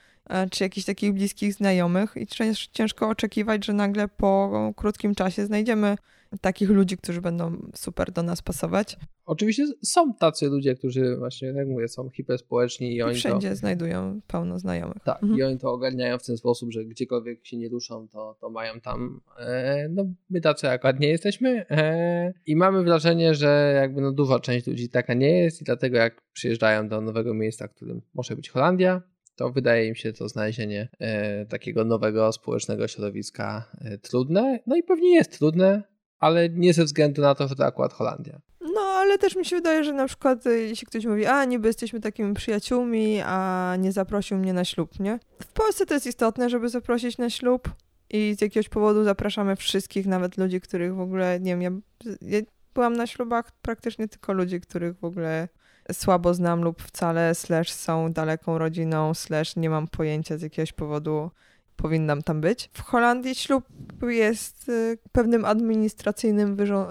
czy jakichś takich bliskich znajomych i ciężko oczekiwać, że nagle po krótkim czasie znajdziemy takich ludzi, którzy będą super do nas pasować. Oczywiście są tacy ludzie, którzy właśnie, jak mówię, są hiperspołeczni i, I oni wszędzie to... znajdują pełno znajomych. Tak, mhm. i oni to ogarniają w ten sposób, że gdziekolwiek się nie ruszą, to, to mają tam, e, no my tacy akurat nie jesteśmy e, i mamy wrażenie, że jakby no duża część ludzi taka nie jest i dlatego jak przyjeżdżają do nowego miejsca, którym może być Holandia, to wydaje mi się to znalezienie e, takiego nowego społecznego środowiska e, trudne. No i pewnie jest trudne, ale nie ze względu na to, że to akurat Holandia. No, ale też mi się wydaje, że na przykład y, jeśli ktoś mówi, a niby jesteśmy takimi przyjaciółmi, a nie zaprosił mnie na ślub, nie? W Polsce to jest istotne, żeby zaprosić na ślub i z jakiegoś powodu zapraszamy wszystkich, nawet ludzi, których w ogóle, nie wiem, ja, ja byłam na ślubach praktycznie tylko ludzi, których w ogóle słabo znam lub wcale, slash są daleką rodziną, slash nie mam pojęcia z jakiegoś powodu powinnam tam być. W Holandii ślub jest y, pewnym administracyjnym wyrząd...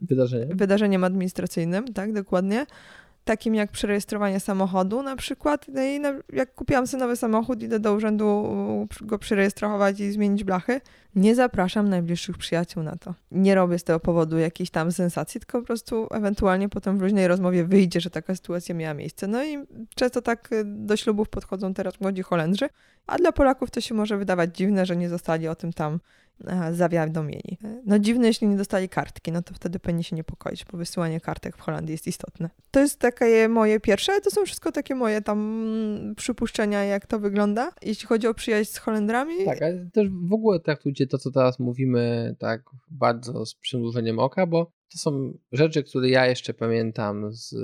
Wydarzeniem. wydarzeniem administracyjnym, tak, dokładnie takim jak przerejestrowanie samochodu na przykład. No i jak kupiłam sobie nowy samochód, idę do urzędu go przerejestrować i zmienić blachy, nie zapraszam najbliższych przyjaciół na to. Nie robię z tego powodu jakiejś tam sensacji, tylko po prostu ewentualnie potem w luźnej rozmowie wyjdzie, że taka sytuacja miała miejsce. No i często tak y, do ślubów podchodzą teraz młodzi Holendrzy, a dla Polaków to się może wydawać dziwne, że nie zostali o tym tam zawiadomieni. No dziwne, jeśli nie dostali kartki, no to wtedy powinni się niepokoić, bo wysyłanie kartek w Holandii jest istotne. To jest takie moje pierwsze, to są wszystko takie moje tam przypuszczenia, jak to wygląda, jeśli chodzi o przyjaźń z Holendrami. Tak, ale też w ogóle traktujcie to, co teraz mówimy, tak bardzo z przymrużeniem oka, bo to są rzeczy, które ja jeszcze pamiętam z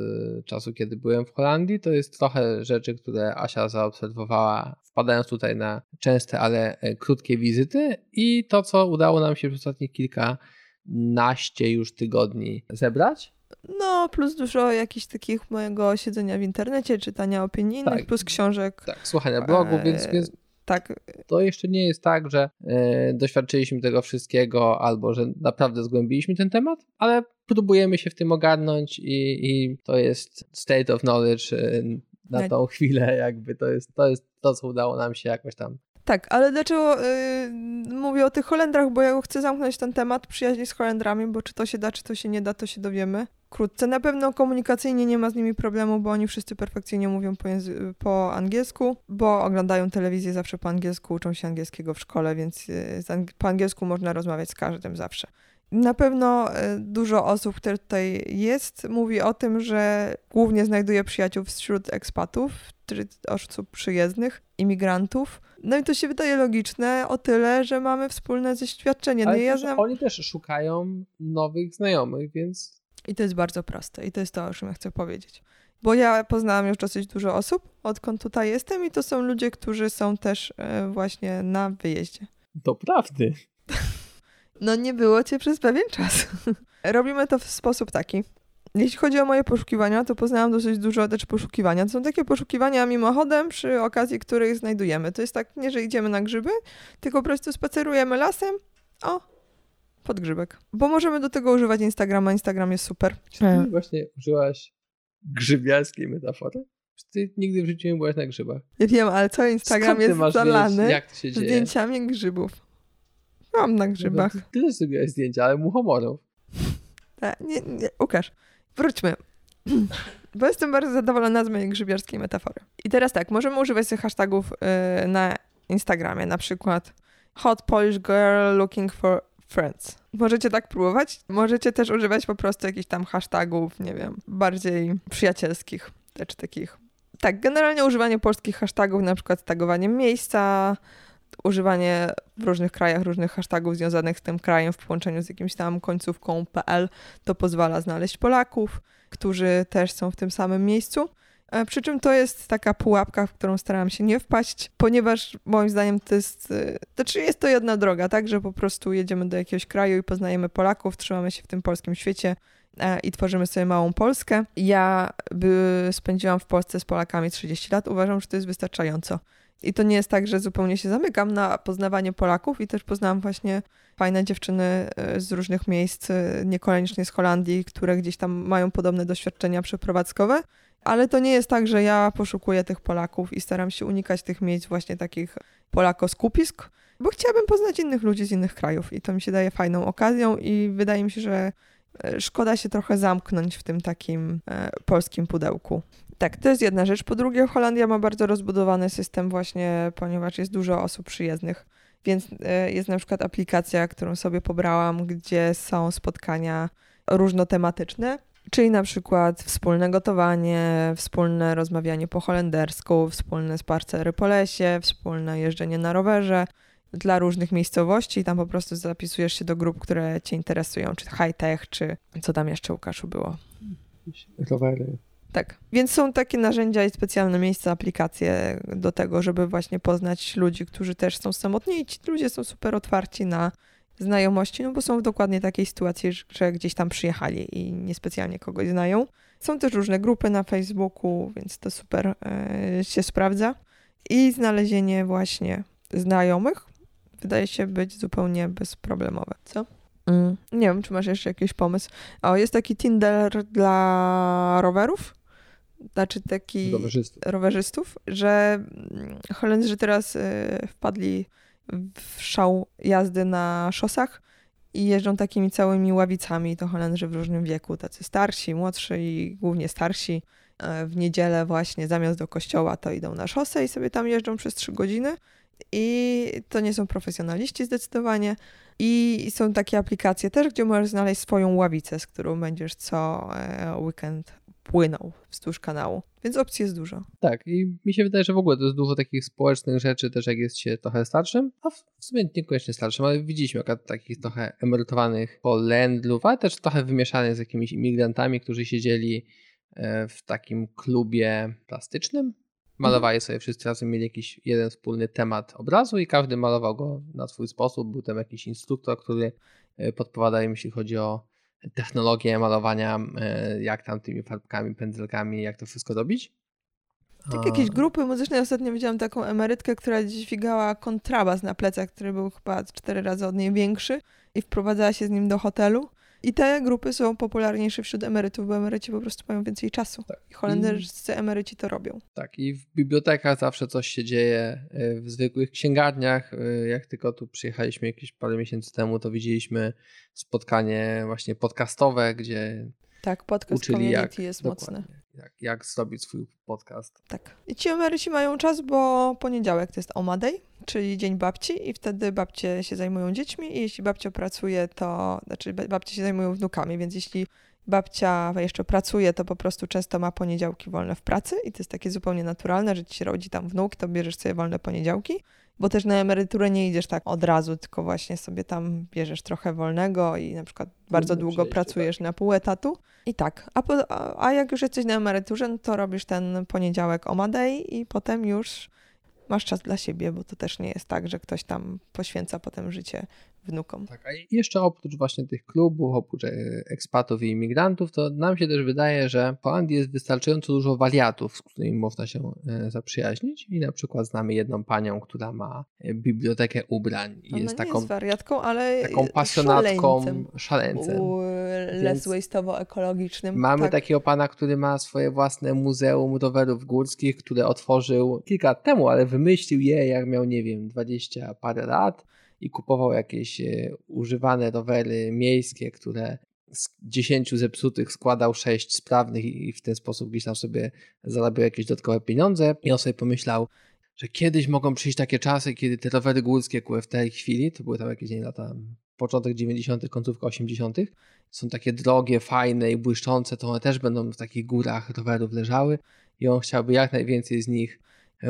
czasu, kiedy byłem w Holandii. To jest trochę rzeczy, które Asia zaobserwowała, wpadając tutaj na częste, ale e, krótkie wizyty. I to, co udało nam się w ostatnich kilkanaście już tygodni zebrać. No, plus dużo jakichś takich mojego siedzenia w internecie, czytania opinii Tak. plus książek. Tak, słuchania blogu, więc, Eee, więc Tak, to jeszcze nie jest tak, że e, doświadczyliśmy tego wszystkiego albo że naprawdę zgłębiliśmy ten temat, ale próbujemy się w tym ogarnąć i, i to jest state of knowledge e, na Ja- tą chwilę, jakby to jest, to jest to, co udało nam się jakoś tam. tak, ale dlaczego y, mówię o tych Holendrach, bo ja chcę zamknąć ten temat przyjaźni z Holendrami, bo czy to się da, czy to się nie da, to się dowiemy wkrótce. Na pewno komunikacyjnie nie ma z nimi problemu, bo oni wszyscy perfekcyjnie mówią po, języ- po angielsku, bo oglądają telewizję zawsze po angielsku, uczą się angielskiego w szkole, więc z ang- po angielsku można rozmawiać z każdym zawsze. Na pewno y, dużo osób, które tutaj jest, mówi o tym, że głównie znajduje przyjaciół wśród ekspatów, czyli osób przyjezdnych, imigrantów. No i to się wydaje logiczne o tyle, że mamy wspólne doświadczenie. No Ale ja znam... oni też szukają nowych znajomych, więc I to jest bardzo proste i to jest to, o czym ja chcę powiedzieć. Bo ja poznałam już dosyć dużo osób, odkąd tutaj jestem i to są ludzie, którzy są też e, właśnie na wyjeździe. doprawdy. No nie było cię przez pewien czas. Robimy to w sposób taki. Jeśli chodzi o moje poszukiwania, to poznałam dosyć dużo też poszukiwania. To są takie poszukiwania mimochodem, przy okazji których znajdujemy. To jest tak, nie że idziemy na grzyby, tylko po prostu spacerujemy lasem. O, podgrzybek. Bo możemy do tego używać Instagrama. Instagram jest super. Czy ty właśnie użyłaś grzybiarskiej metafory? Czy ty nigdy w życiu nie byłaś na grzybach? Ja wiem, ale cały Instagram jest zalany zdjęciami grzybów. Mam na grzybach. No, ty, ty też zrobiłaś zdjęcia, ale muchomorów. Tak, nie, nie, Łukasz, wróćmy. Bo jestem bardzo zadowolona z mojej grzybiarskiej metafory. I teraz tak, możemy używać tych hashtagów y, na Instagramie, na przykład hot Polish girl looking for friends. Możecie tak próbować. Możecie też używać po prostu jakichś tam hashtagów, nie wiem, bardziej przyjacielskich, czy takich. Tak, generalnie używanie polskich hashtagów, na przykład z tagowaniem miejsca, używanie w różnych krajach różnych hashtagów związanych z tym krajem w połączeniu z jakimś tam końcówką .pl, to pozwala znaleźć Polaków, którzy też są w tym samym miejscu. E, Przy czym to jest taka pułapka, w którą starałam się nie wpaść, ponieważ moim zdaniem to jest, e, znaczy jest to jedna droga, tak, że po prostu jedziemy do jakiegoś kraju i poznajemy Polaków, trzymamy się w tym polskim świecie e, i tworzymy sobie małą Polskę. Ja by spędziłam w Polsce z Polakami 30 lat, uważam, że to jest wystarczająco. I to nie jest tak, że zupełnie się zamykam na poznawanie Polaków i też poznałam właśnie fajne dziewczyny z różnych miejsc, niekoniecznie z Holandii, które gdzieś tam mają podobne doświadczenia przeprowadzkowe. Ale to nie jest tak, że ja poszukuję tych Polaków i staram się unikać tych miejsc właśnie takich polako-skupisk, bo chciałabym poznać innych ludzi z innych krajów i to mi się daje fajną okazją i wydaje mi się, że e, szkoda się trochę zamknąć w tym takim e, polskim pudełku. Tak, to jest jedna rzecz. Po drugie, Holandia ma bardzo rozbudowany system właśnie, ponieważ jest dużo osób przyjezdnych. Więc e, jest na przykład aplikacja, którą sobie pobrałam, gdzie są spotkania różnotematyczne, czyli na przykład wspólne gotowanie, wspólne rozmawianie po holendersku, wspólne spacery po lesie, wspólne jeżdżenie na rowerze dla różnych miejscowości. Tam po prostu zapisujesz się do grup, które cię interesują, czy high-tech, czy co tam jeszcze, Łukaszu, było. Rowery. Tak, więc są takie narzędzia i specjalne miejsca, aplikacje do tego, żeby właśnie poznać ludzi, którzy też są samotni i ci ludzie są super otwarci na znajomości, no bo są w dokładnie takiej sytuacji, że- gdzieś tam przyjechali i niespecjalnie kogoś znają. Są też różne grupy na Facebooku, więc to super e, się sprawdza. I znalezienie właśnie znajomych wydaje się być zupełnie bezproblemowe. Co? Mm, nie wiem, czy masz jeszcze jakiś pomysł. O, jest taki Tinder dla rowerów. Znaczy taki Rowerzystów. rowerzystów, że mm, Holendrzy teraz y, wpadli w szał jazdy na szosach i jeżdżą takimi całymi ławicami. To Holendrzy w różnym wieku, tacy starsi, młodsi i głównie starsi. E, W niedzielę właśnie zamiast do kościoła to idą na szosę i sobie tam jeżdżą przez trzy godziny. I to nie są profesjonaliści zdecydowanie. I są takie aplikacje też, gdzie możesz znaleźć swoją ławicę, z którą będziesz co e, weekend płynął wzdłuż kanału. Więc opcji jest dużo. Tak, i mi się wydaje, że w ogóle to jest dużo takich społecznych rzeczy, też jak jest się trochę starszym, a w sumie niekoniecznie starszym, ale widzieliśmy takich trochę emerytowanych Holendrów, ale też trochę wymieszanych z jakimiś imigrantami, którzy siedzieli e, w takim klubie plastycznym. Malowali sobie wszyscy razem, mieli jakiś jeden wspólny temat obrazu i każdy malował go na swój sposób. Był tam jakiś instruktor, który e, podpowiadał im, jeśli chodzi o technologię malowania, e, jak tam tymi farbkami, pędzelkami, jak to wszystko robić. Tak, jakieś grupy muzyczne. Ostatnio widziałam taką emerytkę, która dźwigała kontrabas na plecach, który był chyba cztery razy od niej większy i wprowadzała się z nim do hotelu. I te grupy są popularniejsze wśród emerytów, bo emeryci po prostu mają więcej czasu. Tak. I holenderscy emeryci to robią. Tak, i w bibliotekach zawsze coś się dzieje. E, w zwykłych księgarniach, e, jak tylko tu przyjechaliśmy jakieś parę miesięcy temu, to widzieliśmy spotkanie właśnie podcastowe, gdzie tak, podcast uczyli jak, jest mocny. Jak, jak zrobić swój podcast. Tak. I ci emeryci mają czas, bo poniedziałek to jest Omadej, czyli Dzień Babci i wtedy babcie się zajmują dziećmi i jeśli babcia pracuje, to znaczy babcie się zajmują wnukami, więc jeśli babcia jeszcze pracuje, to po prostu często ma poniedziałki wolne w pracy i to jest takie zupełnie naturalne, że ci się rodzi tam wnuk, to bierzesz sobie wolne poniedziałki, bo też na emeryturę nie idziesz tak od razu, tylko właśnie sobie tam bierzesz trochę wolnego i na przykład bardzo długo pracujesz tak. na pół etatu. I tak, a, po, a, a jak już jesteś na emeryturze, no to robisz ten poniedziałek o Day i potem już masz czas dla siebie, bo to też nie jest tak, że ktoś tam poświęca potem życie wnukom. Tak, a jeszcze oprócz właśnie tych klubów, oprócz e, ekspatów i imigrantów, to nam się też wydaje, że w Holandii jest wystarczająco dużo wariatów, z którymi można się e, zaprzyjaźnić i na przykład znamy jedną panią, która ma e, bibliotekę ubrań i Ona jest taką jest wariatką, ale taką pasjonatką, szaleńcem. less waste'owo-ekologicznym. Mamy tak. takiego pana, który ma swoje własne muzeum rowerów górskich, które otworzył kilka lat temu, ale wymyślił je jak miał, nie wiem, 20 parę lat i kupował jakieś e, używane rowery miejskie, które z 10 zepsutych składał 6 sprawnych i w ten sposób gdzieś tam sobie zarabiał jakieś dodatkowe pieniądze. I on sobie pomyślał, że kiedyś mogą przyjść takie czasy, kiedy te rowery górskie, które w tej chwili, to były tam jakieś nie, lata, początek 90., końcówka 80., są takie drogie, fajne i błyszczące, to one też będą w takich górach rowerów leżały i on chciałby jak najwięcej z nich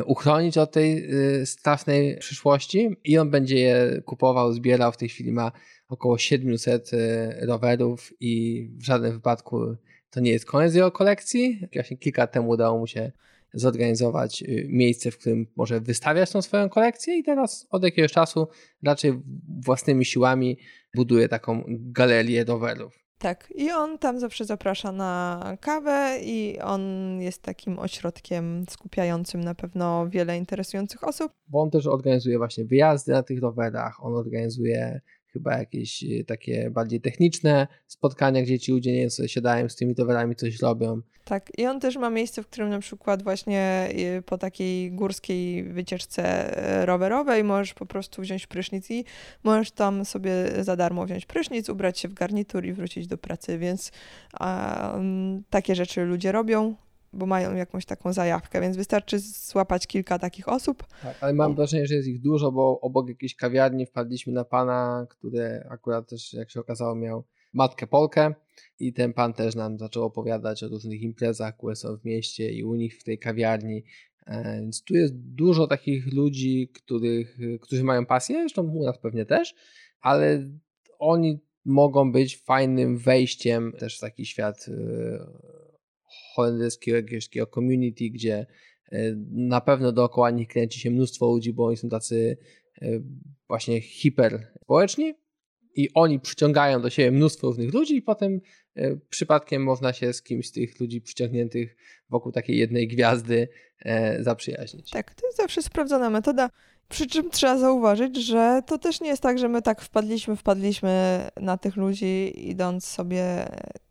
uchronić od tej e, strasznej przyszłości i on będzie je kupował, zbierał. W tej chwili ma około 700 e, rowerów i w żadnym wypadku to nie jest koniec jego kolekcji. Właśnie kilka temu udało mu się zorganizować miejsce, w którym może wystawiać tą swoją kolekcję i teraz od jakiegoś czasu raczej własnymi siłami buduje taką galerię rowerów. Tak, i on tam zawsze zaprasza na kawę, i on jest takim ośrodkiem skupiającym na pewno wiele interesujących osób. Bo on też organizuje właśnie wyjazdy na tych rowerach, on organizuje chyba jakieś y, takie bardziej techniczne spotkania, gdzie ci ludzie nie sobie siadają z tymi towarami, coś robią. Tak, i on też ma miejsce, w którym na przykład właśnie y, po takiej górskiej wycieczce y, rowerowej możesz po prostu wziąć prysznic i możesz tam sobie za darmo wziąć prysznic, ubrać się w garnitur i wrócić do pracy, więc um, takie rzeczy ludzie robią bo mają jakąś taką zajawkę, więc wystarczy złapać kilka takich osób. Tak, ale mam wrażenie, że jest ich dużo, bo obok jakiejś kawiarni wpadliśmy na pana, który akurat też, jak się okazało, miał matkę Polkę i ten pan też nam zaczął opowiadać o różnych imprezach, które są w mieście i u nich w tej kawiarni. E, więc tu jest dużo takich ludzi, których, którzy mają pasję, zresztą u nas pewnie też, ale oni mogą być fajnym wejściem też w taki świat e, holenderskiego jakiegoś takiego community, gdzie e, na pewno dookoła nich kręci się mnóstwo ludzi, bo oni są tacy e, właśnie hiper społeczni i oni przyciągają do siebie mnóstwo różnych ludzi i potem e, przypadkiem można się z kimś z tych ludzi przyciągniętych wokół takiej jednej gwiazdy zaprzyjaźnić. Tak, to jest zawsze sprawdzona metoda. Przy czym trzeba zauważyć, że to też nie jest tak, że my tak wpadliśmy, wpadliśmy na tych ludzi idąc sobie,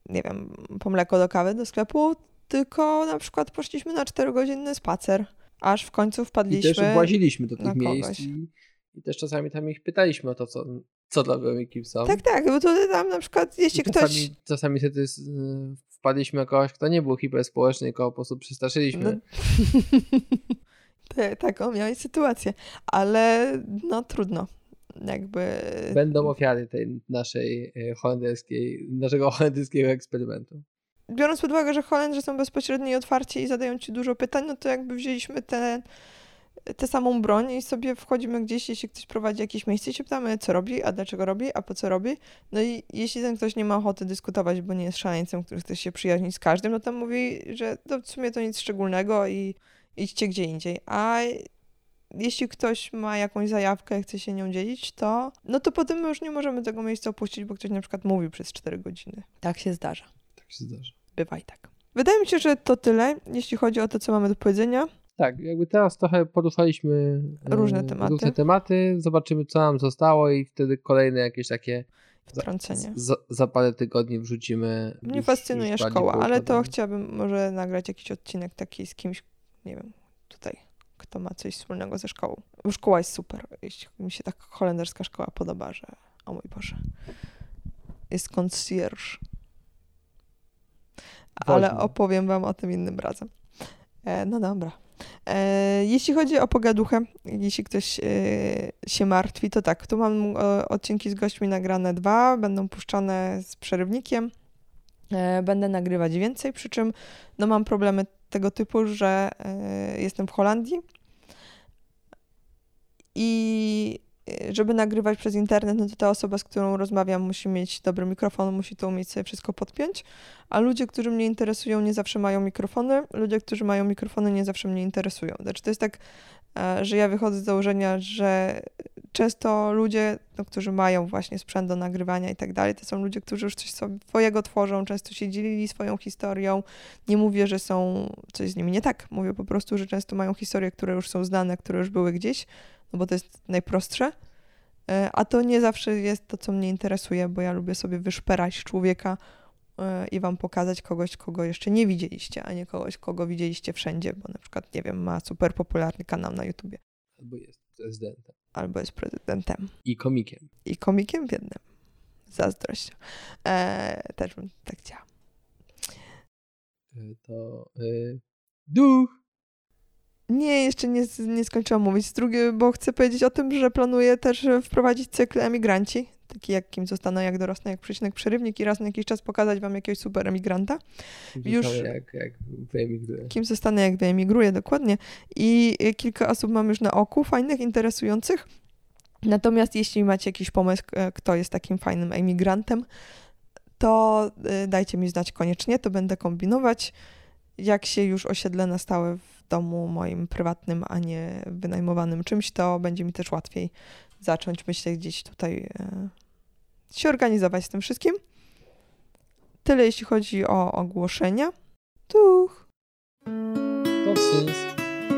nie wiem, po mleko do kawy do sklepu, tylko na przykład poszliśmy na 4-godzinny spacer, aż w końcu wpadliśmy. I też właziliśmy do tych miejsc i, i, też czasami tam ich pytaliśmy o to, co, co i kim są. Tak, tak, bo to tam na przykład, jeśli czasami, ktoś... Czasami wtedy wpadliśmy na kogoś, kto nie był hiperspołeczny, tylko po prostu przestraszyliśmy. No. taką miałeś sytuację, ale no trudno. Jakby... Będą ofiary tej naszej e, holenderskiej, naszego holenderskiego eksperymentu. Biorąc pod uwagę, że Holendrzy są bezpośredni i otwarci i zadają ci dużo pytań, no to jakby wzięliśmy tę tę samą broń i sobie wchodzimy gdzieś, jeśli ktoś prowadzi jakieś miejsce się pytamy, co robi, a dlaczego robi, a po co robi. No i jeśli ten ktoś nie ma ochoty dyskutować, bo nie jest szaleńcem, który chce się przyjaźnić z każdym, no to mówi, że to w sumie to nic szczególnego i idźcie gdzie indziej. A jeśli ktoś ma jakąś zajawkę i chce się nią dzielić, to no to potem my już nie możemy tego miejsca opuścić, bo ktoś na przykład mówi przez 4 godziny. Tak się zdarza. Tak się zdarza. Bywa i tak. Wydaje mi się, że to tyle, jeśli chodzi o to, co mamy do powiedzenia. Tak, jakby teraz trochę poruszaliśmy e, Różne tematy. różne tematy, zobaczymy co nam zostało i wtedy kolejne jakieś takie Wtrącenie. za, za parę tygodni wrzucimy. Mnie już- fascynuje już szkoła, ale to chciałabym może nagrać jakiś odcinek taki z kimś, nie wiem, tutaj, kto ma coś wspólnego ze szkołą. Bo szkoła jest super. Jeśli mi się tak holenderska szkoła podoba, że o mój Boże. Jest concierge. Ale Woźny. opowiem wam o tym innym razem. E, no dobra. E, jeśli chodzi o pogaduchę, jeśli ktoś e, się martwi, to tak, tu mam e, odcinki z gośćmi nagrane dwa, będą puszczane z przerywnikiem. E, będę nagrywać więcej, przy czym no, mam problemy tego typu, że e, jestem w Holandii i żeby nagrywać przez internet, no to ta osoba, z którą rozmawiam, musi mieć dobry mikrofon, musi to umieć sobie wszystko podpiąć, a ludzie, którzy mnie interesują, nie zawsze mają mikrofony, ludzie, którzy mają mikrofony, nie zawsze mnie interesują. Znaczy to jest tak, e, że ja wychodzę z założenia, że często ludzie, no, którzy mają właśnie sprzęt do nagrywania i tak dalej, to są ludzie, którzy już coś swojego tworzą, często się dzielili swoją historią. Nie mówię, że są coś z nimi nie tak. Mówię po prostu, że często mają historie, które już są znane, które już były gdzieś, no bo to jest najprostsze. E, A to nie zawsze jest to, co mnie interesuje, bo ja lubię sobie wyszperać człowieka e, i wam pokazać kogoś, kogo jeszcze nie widzieliście, a nie kogoś, kogo widzieliście wszędzie, bo na przykład, nie wiem, ma super popularny kanał na YouTubie Albo jest prezydentem. Albo jest prezydentem I komikiem. i komikiem w jednym. Zazdrość. E, też bym tak chciała. Y, To. Y, duch! Nie, jeszcze nie, nie skończyłam mówić. Z drugie, bo chcę powiedzieć o tym, że planuję też wprowadzić cykl emigranci. Taki jak kim zostanę, jak dorosnę, jak przecinek przerywnik i raz na jakiś czas pokazać wam jakiegoś super emigranta. Już-. Jak, jak wyemigruje. Kim zostanę, jak wyemigruję, dokładnie. I kilka osób mam już na oku, fajnych, interesujących. Natomiast jeśli macie jakiś pomysł, e, kto jest takim fajnym emigrantem, to e, dajcie mi znać koniecznie, to będę kombinować. Jak się już osiedlę na stałe w domu moim prywatnym, a nie wynajmowanym czymś, to będzie mi też łatwiej zacząć, myślę, gdzieś tutaj e, się organizować z tym wszystkim. Tyle jeśli chodzi o ogłoszenia. Tuch!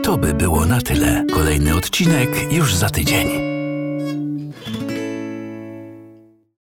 To by było na tyle. Kolejny odcinek już za tydzień.